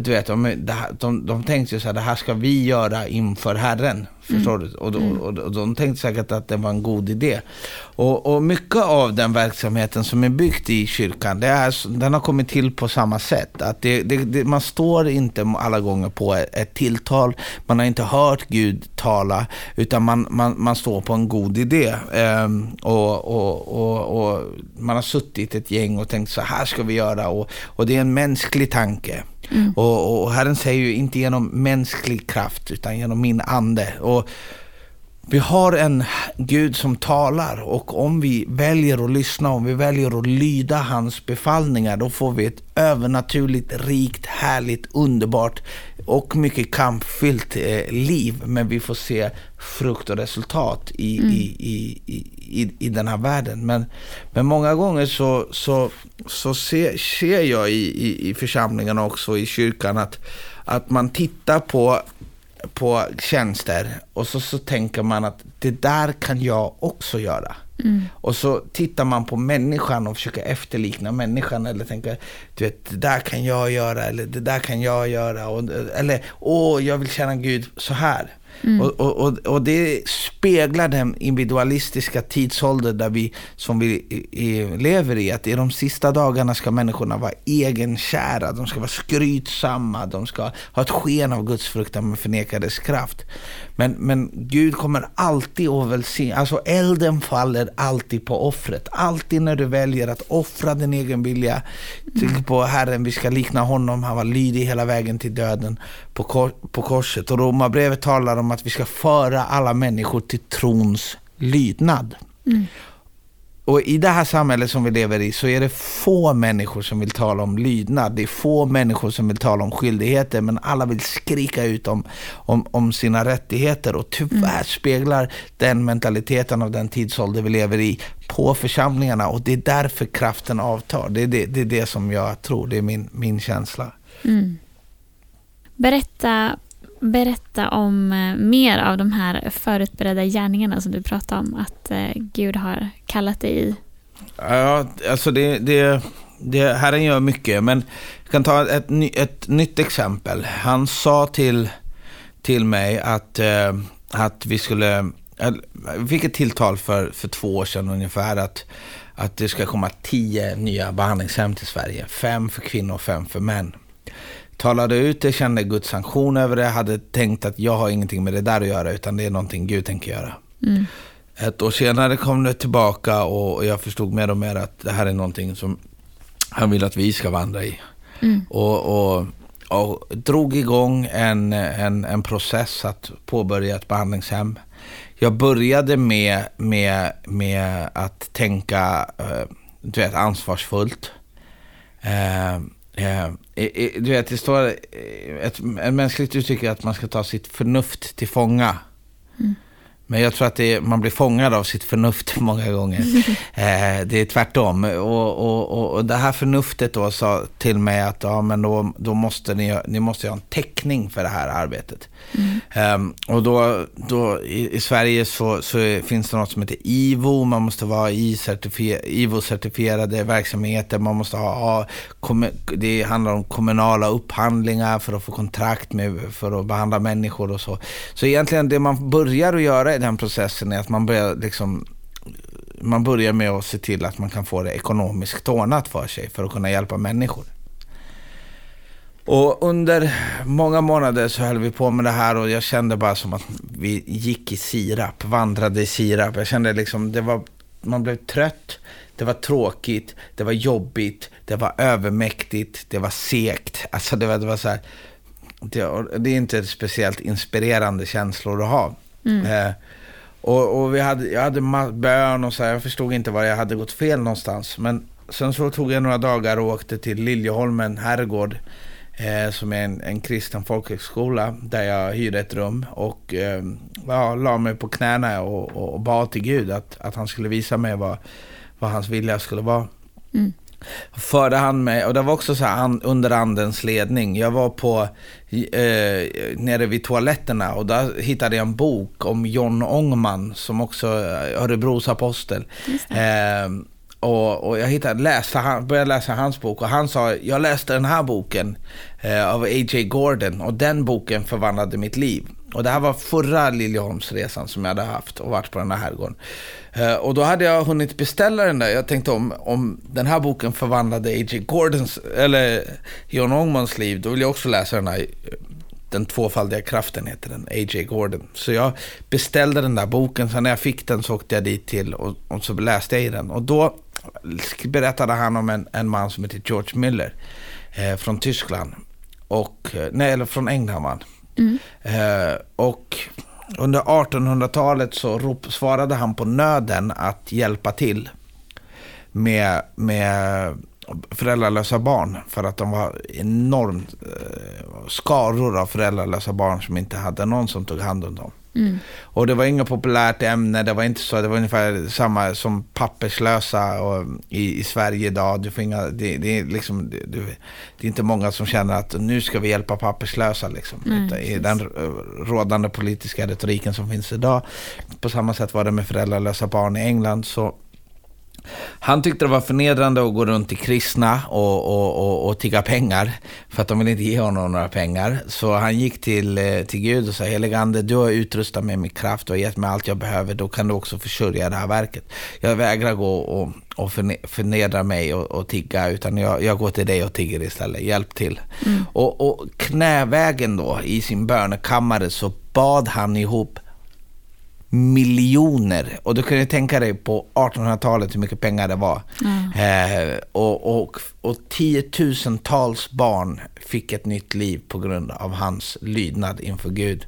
du vet, de, de, de, de tänkte ju så här, det här ska vi göra inför Herren. Förstår mm. du? Och, och, och, och, de tänkte säkert att det var en god idé. Och, och mycket av den verksamheten som är byggd i kyrkan, det är, den har kommit till på samma sätt. Att det, det, det, man står inte alla gånger på ett, ett, tilltal, man har inte hört Gud tala, utan man, man, man står på en god idé. Ehm, och, och, och, man har suttit ett gäng och tänkt så här ska vi göra. Och, och det är en mänsklig tanke. Mm. Och, och Herren säger ju inte genom mänsklig kraft utan genom min ande. Och vi har en Gud som talar och om vi väljer att lyssna, om vi väljer att lyda hans befallningar, då får vi ett övernaturligt, rikt, härligt, underbart och mycket kampfyllt eh, liv. Men vi får se frukt och resultat i, mm. i, i, i, i den här världen. Men, men många gånger så, så, så ser, ser jag i, i, i församlingarna också, i kyrkan, att, att man tittar på på tjänster och så, så tänker man att det där kan jag också göra. Mm. Och så tittar man på människan och försöker efterlikna människan eller tänker, du vet, det där kan jag göra eller det där kan jag göra. Och, eller, åh, jag vill känna Gud så här. Mm. Och, och, och, det speglar den individualistiska tidsålder där vi, som vi i, lever i. Att i de sista dagarna ska människorna vara egenkära, de ska vara skrytsamma, de ska ha ett sken av gudsfruktan men förneka dess kraft. Men, men Gud kommer alltid att välsigna, alltså elden faller alltid på offret. Alltid när du väljer att offra din egen vilja. Tänk på Herren, vi ska likna honom, han var lydig hela vägen till döden på, kor på korset. Och Romarbrevet talar om att vi ska föra alla människor till trons lydnad. Mm. Och i det här samhället som vi lever i så är det få människor som vill tala om lydnad. Det är få människor som vill tala om skyldigheter men alla vill skrika ut om, om, om sina rättigheter. Och tyvärr mm. speglar den mentaliteten av den tidsålder vi lever i på församlingarna och det är därför kraften avtar. Det är det, det, är det som jag tror, det är min, min känsla. Mm. Berätta berätta om eh, mer av de här förutberedda gärningarna som du pratade om att eh, Gud har kallat dig i? Ja, alltså det, det, det Herren gör mycket, men jag kan ta ett, ett nytt exempel. Han sa till, till mig att, eh, att vi skulle, vi fick ett tilltal för, för två år sedan ungefär, att, att det ska komma tio nya behandlingshem till Sverige. Fem för kvinnor och fem för män talade ut det, kände Guds sanktion över det, hade tänkt att jag har ingenting med det där att göra, utan det är någonting Gud tänker göra. Mm. Ett år senare kom det tillbaka och jag förstod mer och mer att det här är någonting som han vill att vi ska vandra i. Mm. Och, och, och, drog igång en, en, en process att påbörja ett behandlingshem. Jag började med, med, med att tänka eh, du vet, ansvarsfullt. Eh, Eh, du vet, det står ett, ett mänskligt uttryck är att man ska ta sitt förnuft till fånga. Mm. Men jag tror att är, man blir fångad av sitt förnuft <laughs> många gånger. <laughs> eh, det är tvärtom. Och, och, och, det här förnuftet då sa till mig att ja, men då, då måste ni, ni måste ha en täckning för det här arbetet. Mm. Um, och då, då i, i, Sverige så, så finns det något som heter IVO. Man måste vara IVO-certifierade verksamheter. Man måste ha, ha det handlar om kommunala upphandlingar för att få kontrakt med, för att behandla människor och så. Så egentligen det man börjar att göra i den processen är att man börjar liksom man börjar med att se till att man kan få det ekonomiskt ordnat för sig för att kunna hjälpa människor. Och under många månader så höll vi på med det här och jag kände bara som att vi gick i sirap, vandrade i sirap. Jag kände liksom, det var, man blev trött, det var tråkigt, det var jobbigt, det var övermäktigt, det var segt. Alltså det var, det var så här, det, det är inte speciellt inspirerande känslor att ha. Mm. Eh, och, och, vi hade, jag hade bön och så här, jag förstod inte var jag hade gått fel någonstans. Men sen så tog jag några dagar och åkte till Liljeholmen herrgård eh, som är en, en kristen folkhögskola där jag hyrde ett rum och eh, ja, la mig på knäna och, och, och bad till Gud att, att han skulle visa mig vad, vad hans vilja skulle vara. Mm. förde han mig, och det var också så här under andens ledning. Jag var på, eh, nere vid toaletterna och där hittade jag en bok om John Ångman som också är Örebros apostel. Eh, och, och, jag hittade, läste, började läsa hans bok och han sa, jag läste den här boken eh, av A.J. Gordon och den boken förvandlade mitt liv. Och det här var förra Liljeholmsresan som jag hade haft och varit på den här herrgården. Eh, och då hade jag hunnit beställa den där. Jag tänkte om, om den här boken förvandlade A.J. Gordons, eller John Ångmans liv, då vill jag också läsa den här den tvåfaldiga kraften heter den, A.J. Gordon. Så jag beställde den där boken, sen när jag fick den så åkte jag dit till och, och så läste jag i den. Och då berättade han om en, en man som heter George Miller eh, från Tyskland. Och, eh, nej, eller från England mm. eh, och under 1800-talet så rop, svarade han på nöden att hjälpa till med, med föräldralösa barn. För att de var enormt eh, skaror av föräldralösa barn som inte hade någon som tog hand om dem. Mm. Och det var inget populärt ämne, det var inte så, det var ungefär samma som papperslösa och, i, i Sverige idag. Du får inga, det, det, är liksom, det, det är inte många som känner att nu ska vi hjälpa papperslösa. Liksom. Mm, I den rådande politiska retoriken som finns idag. På samma sätt var det med föräldralösa barn i England. så han tyckte det var förnedrande att gå runt till kristna och, och, och, och tigga pengar. För att de ville inte ge honom några pengar. Så han gick till, eh, till Gud och sa, heligande, du har utrustat mig med kraft och gett mig allt jag behöver. Då kan du också försörja det här verket. Jag vägrar gå och, och förnedra mig och, och tigga, utan jag, jag går till dig och tigger istället. Hjälp till. Mm. Och, och knävägen då, i sin bönekammare, så bad han ihop miljoner. Och du kan ju tänka dig på 1800-talet hur mycket pengar det var. Mm. Eh, och, och, och tiotusentals barn fick ett nytt liv på grund av hans lydnad inför Gud.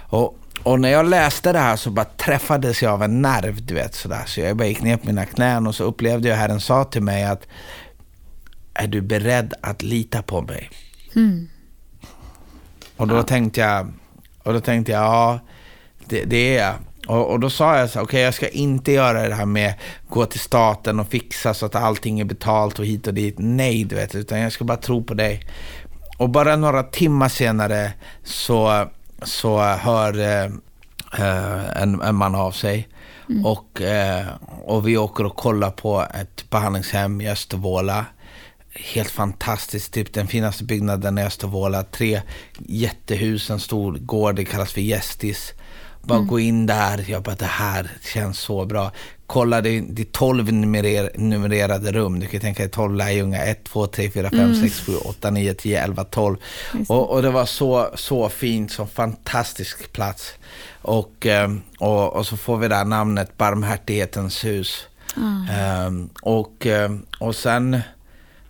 Och, och när jag läste det här så bara träffades jag av en nerv, du vet sådär. Så jag bara gick ner på mina knän och så upplevde jag Herren sa till mig att är du beredd att lita på mig? Mm. Och då ja. tänkte jag, och då tänkte jag, ja, det, det är jag. Och, och, då sa jag så okej okay, jag ska inte göra det här med gå till staten och fixa så att allting är betalt och hit och dit. Nej, du vet, utan jag ska bara tro på dig. Och bara några timmar senare så, så hör eh, en, en, man av sig. Mm. Och, eh, och vi åker och kollar på ett behandlingshem i Östervåla. Helt fantastiskt, typ den finaste byggnaden i Östervåla. Tre jättehus, en stor gård, det kallas för Gästis. Bara mm. gå in där, jag bara det här känns så bra. Kolla, det, det är 12 numerer, numrerade rum. Du kan tänka dig 12 lärjungar, 1, 2, 3, 4, 5, mm. 6, 7, 8, 9, 10, 11, 12. Och, och, det var så, så fint, så fantastisk plats. Och, ehm, och, och så får vi där namnet Barmhärtighetens hus. Mm. Um, och, ehm, och sen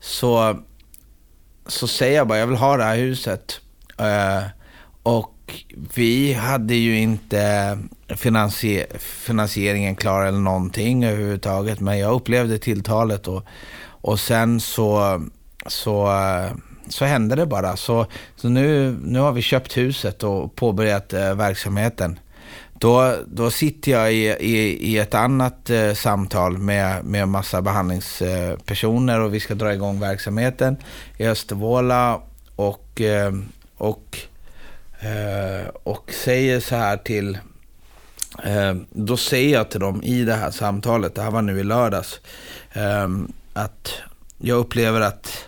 så, så säger jag bara, jag vill ha det här huset. Uh, och vi hade ju inte finansier finansieringen klar eller någonting överhuvudtaget. Men jag upplevde tilltalet och, och sen så, så, så hände det bara. Så, så nu, nu har vi köpt huset och påbörjat eh, verksamheten. Då, då sitter jag i, i, i ett annat eh, samtal med, med massa behandlingspersoner och vi ska dra igång verksamheten i Östervåla. Och, eh, och och säger så här till, eh, då säger jag till dem i det här samtalet, det här var nu i lördags, eh, att jag upplever att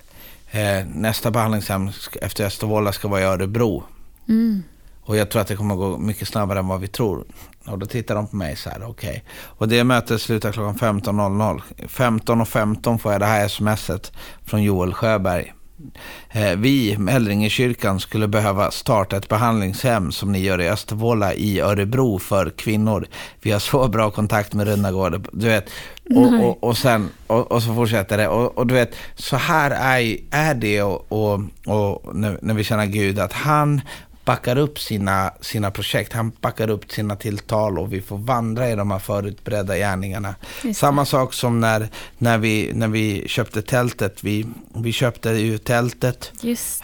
eh, nästa behandlingshem efter Östervåla ska vara i Örebro. Mm. Och jag tror att det kommer gå mycket snabbare än vad vi tror. Och då tittar de på mig så här, okej. Okay. Och det mötet slutar klockan 15.00. 15.15 .15 får jag det här smset från Joel Sjöberg. Eh, vi, Mäldringekyrkan, skulle behöva starta ett behandlingshem som ni gör i Östervåla i Örebro för kvinnor. Vi har så bra kontakt med Runnagård. Du vet, och, och, och, sen, och, och, så fortsätter det. Och, och, du vet, så här är, är det och, och, och när, när vi känner Gud, att han backar upp sina, sina projekt. Han backar upp sina tilltal och vi får vandra i de här förutberedda gärningarna. Samma sak som när, när, vi, när vi köpte tältet. Vi, vi köpte ju tältet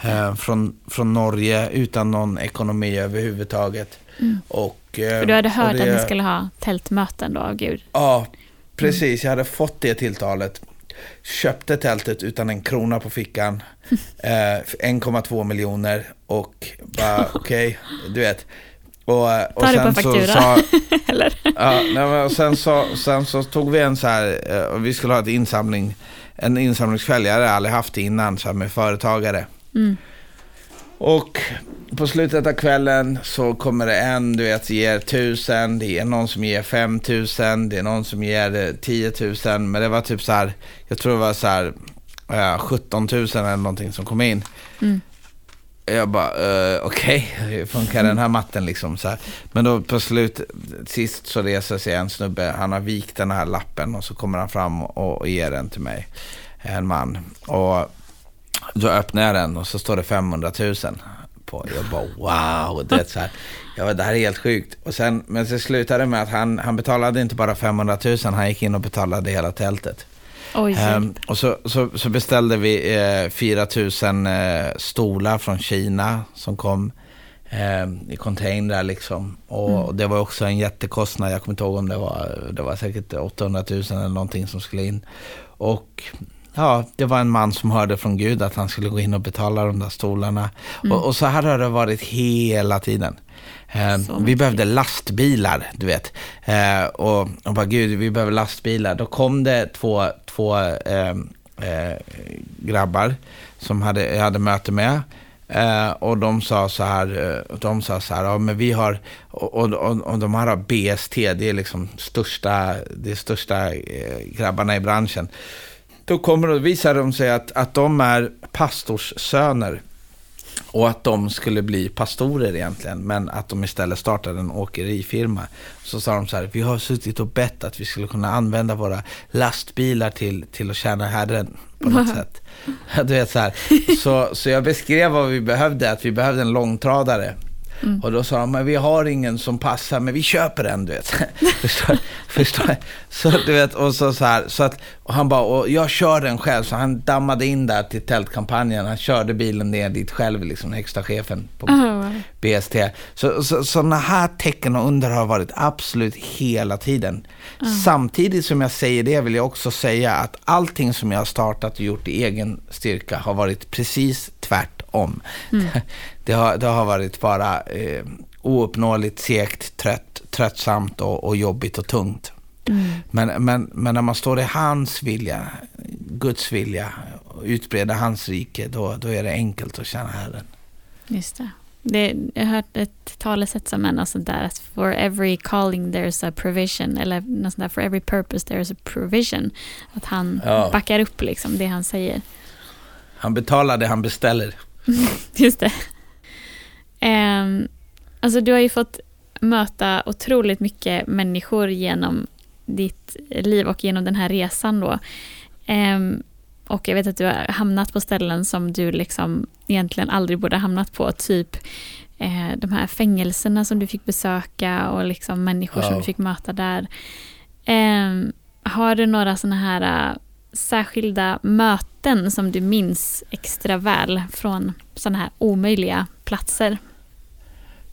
eh, från, från Norge utan någon ekonomi överhuvudtaget. Mm. Och, eh, För du hade hört det, att ni skulle ha tältmöten då av Gud? Ja, precis. Mm. Jag hade fått det tilltalet. Köpte tältet utan en krona på fickan. <laughs> Eh, för 1,2 miljoner och bara <laughs> okej, du vet. Och, och Ta det på sen så faktura. sa, <laughs> Eller? Ja, nej, men och sen, så, sen så tog vi en så här, eh, vi skulle ha ett insamling, en insamlingskväll, jag hade aldrig haft det innan så här, med företagare. Mm. Och på slutet av kvällen så kommer det en, du vet, ger tusen, det är någon som ger fem tusen, det är någon som ger eh, 10 tusen, men det var typ så här, jag tror det var så här, eh, 17 tusen eller någonting som kom in. Mm. Jag bara, uh, okej, hur funkar den här matten liksom? Så här. Men då på slut, sist så reser sig en snubbe, han har vikt den här lappen och så kommer han fram och, och ger den till mig. En man. Och då öppnar jag den och så står det 500 000 på. Jag bara wow, det, så här. Jag bara, det här är helt sjukt. Och sen, men så slutade det med att han, han betalade inte bara 500 000, han gick in och betalade hela tältet. Oj, Ehm, och så, så, så beställde vi eh, 4 000 eh, stolar från Kina som kom eh, i containrar liksom. Och, Mm. och det var också en jättekostnad. Jag kommer inte ihåg om det var, det var säkert 800 000 eller någonting som skulle in. Och ja, det var en man som hörde från Gud att han skulle gå in och betala de där stolarna. Mm. Och, och så här har det varit hela tiden. Eh, vi behövde lastbilar, du vet. Eh, och, och bara, gud, vi behöver lastbilar. Då kom det två, två eh, eh, grabbar som hade, jag hade möte med. Eh, och de sa så här, eh, de sa så här, ja men vi har, och, och, och, de här har BST, det är liksom största, det är största eh, grabbarna i branschen. Då kommer och visar de sig att, att de är pastorssöner. Och att de skulle bli pastorer egentligen, men att de istället startade en åkerifirma. Så sa de så här, vi har suttit och bett att vi skulle kunna använda våra lastbilar till, till att tjäna Herren på något sätt. <laughs> Du vet så här. Så, så jag beskrev vad vi behövde, att vi behövde en långtradare. Och då sa de, men vi har ingen som passar, men vi köper en, du vet. <laughs> förstår, förstår. Så du vet, och så, så här, så att, och han bara, och jag kör den själv, så han dammade in där till tältkampanjen, han körde bilen ner dit själv, liksom högsta chefen på Oh, BST. Så, så, sådana här tecken och under har varit absolut hela tiden. Samtidigt som jag säger det vill jag också säga att allting som jag har startat och gjort i egen styrka har varit precis tvärtom. <laughs> Det, har, det har varit bara eh, ouppnåeligt, segt, trött, tröttsamt och, och jobbigt och tungt. mm. Men, men, men när man står i hans vilja, Guds vilja, och utbreda hans rike, då, då är det enkelt att tjäna Herren. Just det. det. Jag har hört ett talesätt som är något sånt där att for every calling there's a provision eller något sånt där for every purpose there's a provision. Att han Ja. backar upp liksom det han säger. Han betalar det han beställer. <laughs> Just det. Um, alltså du har ju fått möta otroligt mycket människor genom ditt liv och genom den här resan då. Ehm, och jag vet att du har hamnat på ställen som du liksom egentligen aldrig borde ha hamnat på. Typ eh, de här fängelserna som du fick besöka och liksom människor som Ja. du fick möta där. Ehm, har du några sådana här särskilda möten som du minns extra väl från sådana här omöjliga platser?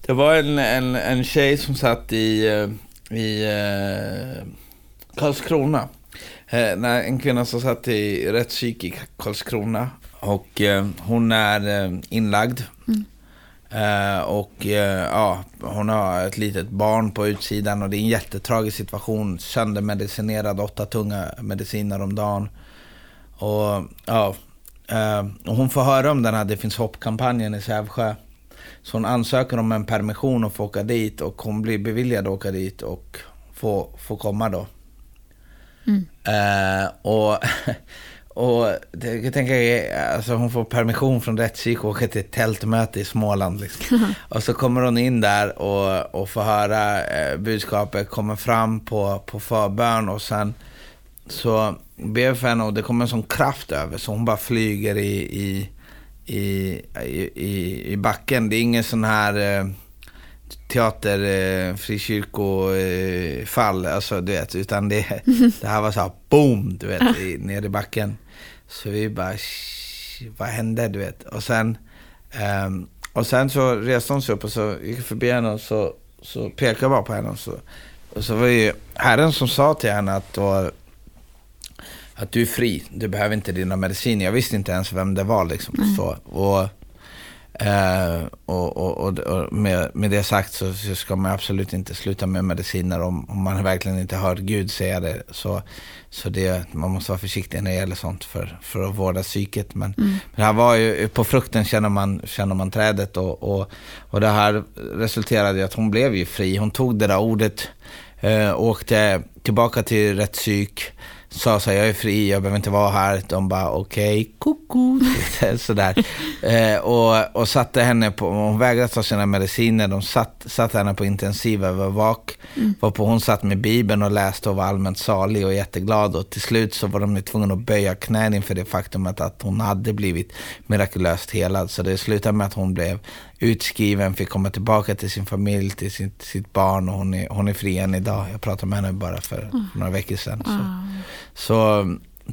Det var en, en, en tjej som satt i, eh, i eh, Karlskrona. Eh, nej, en kvinna som satt i rättspsyk i Karlskrona. Och eh, hon är eh, inlagd. Eh, och eh, ja, hon har ett litet barn på utsidan och det är en jättetragisk situation. Söndermedicinerad, åtta tunga mediciner om dagen. Och ja, eh, och hon får höra om den här Det finns hopp-kampanjen i Sävsjö. Så hon ansöker om en permission och får åka dit och hon blir beviljad att åka dit och få, få komma då. Mm. Och <laughs> och det, jag tänker, alltså hon får permission från rättspsyk och åker till ett tältmöte i Småland. Liksom. <laughs> och så kommer hon in där och, och får höra eh, budskapet, kommer fram på, på förbön och sen så ber för henne och det kommer en sån kraft över så hon bara flyger i, i, i, i, i, backen. Det är ingen sån här eh, teater, eh, frikyrkofall, eh, fall, alltså du vet, utan det, <laughs> det här var så här boom, du vet, i, ner i backen. Så vi bara, "Sh, vad hände, du vet? Och sen, ehm, och sen så reste hon sig upp och så gick förbi henne och så, så pekade jag bara på henne och så, och så var det ju Herren som sa till henne att då, att du är fri, du behöver inte dina mediciner. Jag visste inte ens vem det var. Liksom. Så, och Eh, och, och, och med, med, det sagt så, så, ska man absolut inte sluta med mediciner om, om man verkligen inte hör Gud säga det. Så, så det, man måste vara försiktig när det gäller sånt för, för att vårda psyket. Men, mm. men det här var ju, på frukten känner man, känner man trädet och, och, och det här resulterade i att hon blev ju fri. Hon tog det där ordet, eh, åkte tillbaka till rätt psyk sa så här, jag är fri, jag behöver inte vara här. De bara, okej, okay, <laughs> koko, sådär. Eh, och, och satte henne på, hon vägrade ta sina mediciner, de satt, satte henne på intensivövervak. Mm. Varpå hon satt med Bibeln och läste och var allmänt salig och jätteglad. Och till slut så var de tvungna att böja knän inför det faktumet att hon hade blivit mirakulöst helad. Så det slutade med att hon blev utskriven, fick komma tillbaka till sin familj, till sitt, sitt barn och hon är, hon är fri än idag. Jag pratade med henne bara för, mm. några veckor sedan. Så, så,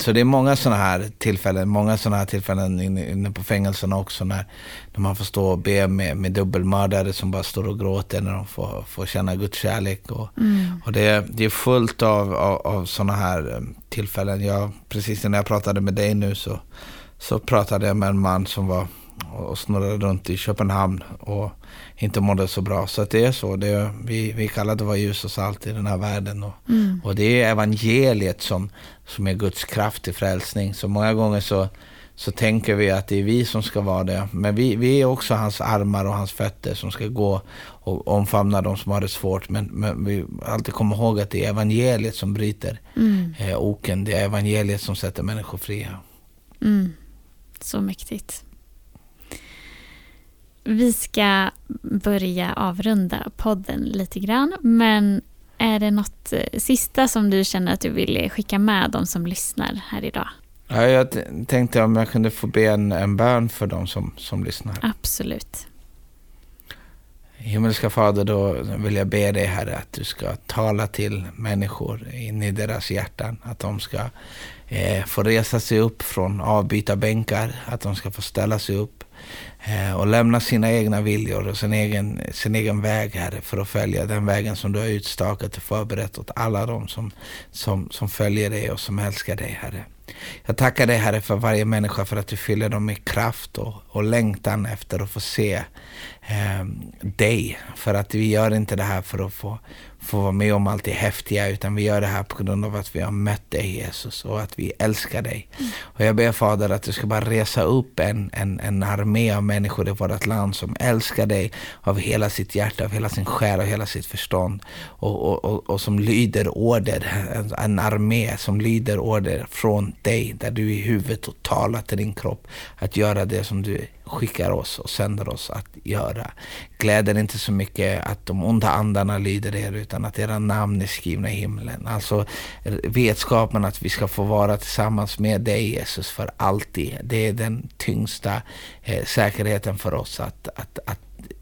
så det är många sådana här tillfällen, många sådana här tillfällen inne, inne på fängelserna också när, när man får stå och be med, med dubbelmördare som bara står och gråter när de får, får känna Guds kärlek. Och, mm. och det, det är fullt av, av, av sådana här eh, tillfällen. Jag, precis när jag pratade med dig nu så, så pratade jag med en man som var och snurrade runt i Köpenhamn och inte mådde så bra. Så det är så. Det är, vi, vi kallar det vara ljus och salt i den här världen. Och, mm. och det är evangeliet som, som är Guds kraft till frälsning. Så många gånger så, så tänker vi att det är vi som ska vara det. Men vi, vi är också hans armar och hans fötter som ska gå och omfamna de som har det svårt. Men, men vi alltid komma ihåg att det är evangeliet som bryter mm. eh, oken. Det är evangeliet som sätter människor fria. Mm. Så mäktigt. Vi ska börja avrunda podden lite grann, men är det något eh, sista som du känner att du vill skicka med de som lyssnar här idag? Ja, jag tänkte om jag kunde få be en, en bön för de som, som lyssnar. Absolut. Himmelska Fader, då vill jag be dig Herre att du ska tala till människor in i deras hjärtan. Att de ska eh, få resa sig upp från avbytarbänkar, att de ska få ställa sig upp Eh, och lämna sina egna viljor och sin egen, sin egen väg, Herre, för att följa den vägen som du har utstakat och förberett åt alla de som, som, som följer dig och som älskar dig, Herre. Jag tackar dig Herre för varje människa för att du fyller dem med kraft och, och längtan efter att få se eh, dig. För att vi gör inte det här för att få, få vara med om allt det häftiga, utan vi gör det här på grund av att vi har mött dig Jesus och att vi älskar dig. Mm. Och jag ber Fader att du ska bara resa upp en, en, en armé av människor i vårt land som älskar dig av hela sitt hjärta, av hela sin själ och hela sitt förstånd. Och, och, och, och som lyder order, en, en armé som lyder order från dig, där du är huvudet och talar till din kropp att göra det som du skickar oss och sänder oss att göra. Gläder inte så mycket att de onda andarna lyder er utan att era namn är skrivna i himlen. Alltså vetskapen att vi ska få vara tillsammans med dig Jesus för alltid. Det är den tyngsta eh, säkerheten för oss att, att,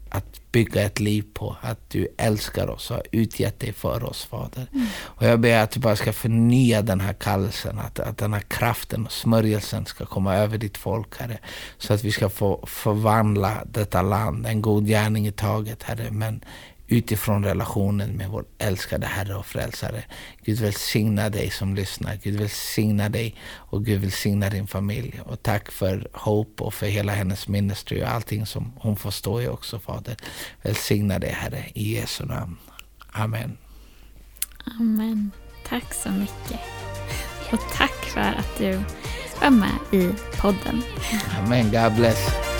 att bygga ett liv på. Att du älskar oss och har utgett dig för oss, Fader. Mm. Och jag ber att du bara ska förnya den här kallelsen, att, att den här kraften och smörjelsen ska komma över ditt folk, Herre. Så att vi ska få förvandla detta land, en god gärning i taget, Herre. Men utifrån relationen med vår älskade Herre och Frälsare. Gud välsigna dig som lyssnar. Gud välsigna dig och Gud välsigna din familj. Och tack för Hope och för hela hennes ministry och allting som hon får stå i också, Fader. Välsigna dig, Herre, i Jesu namn. Amen. Amen. Tack så mycket. Och tack för att du var med i podden. Amen. God bless.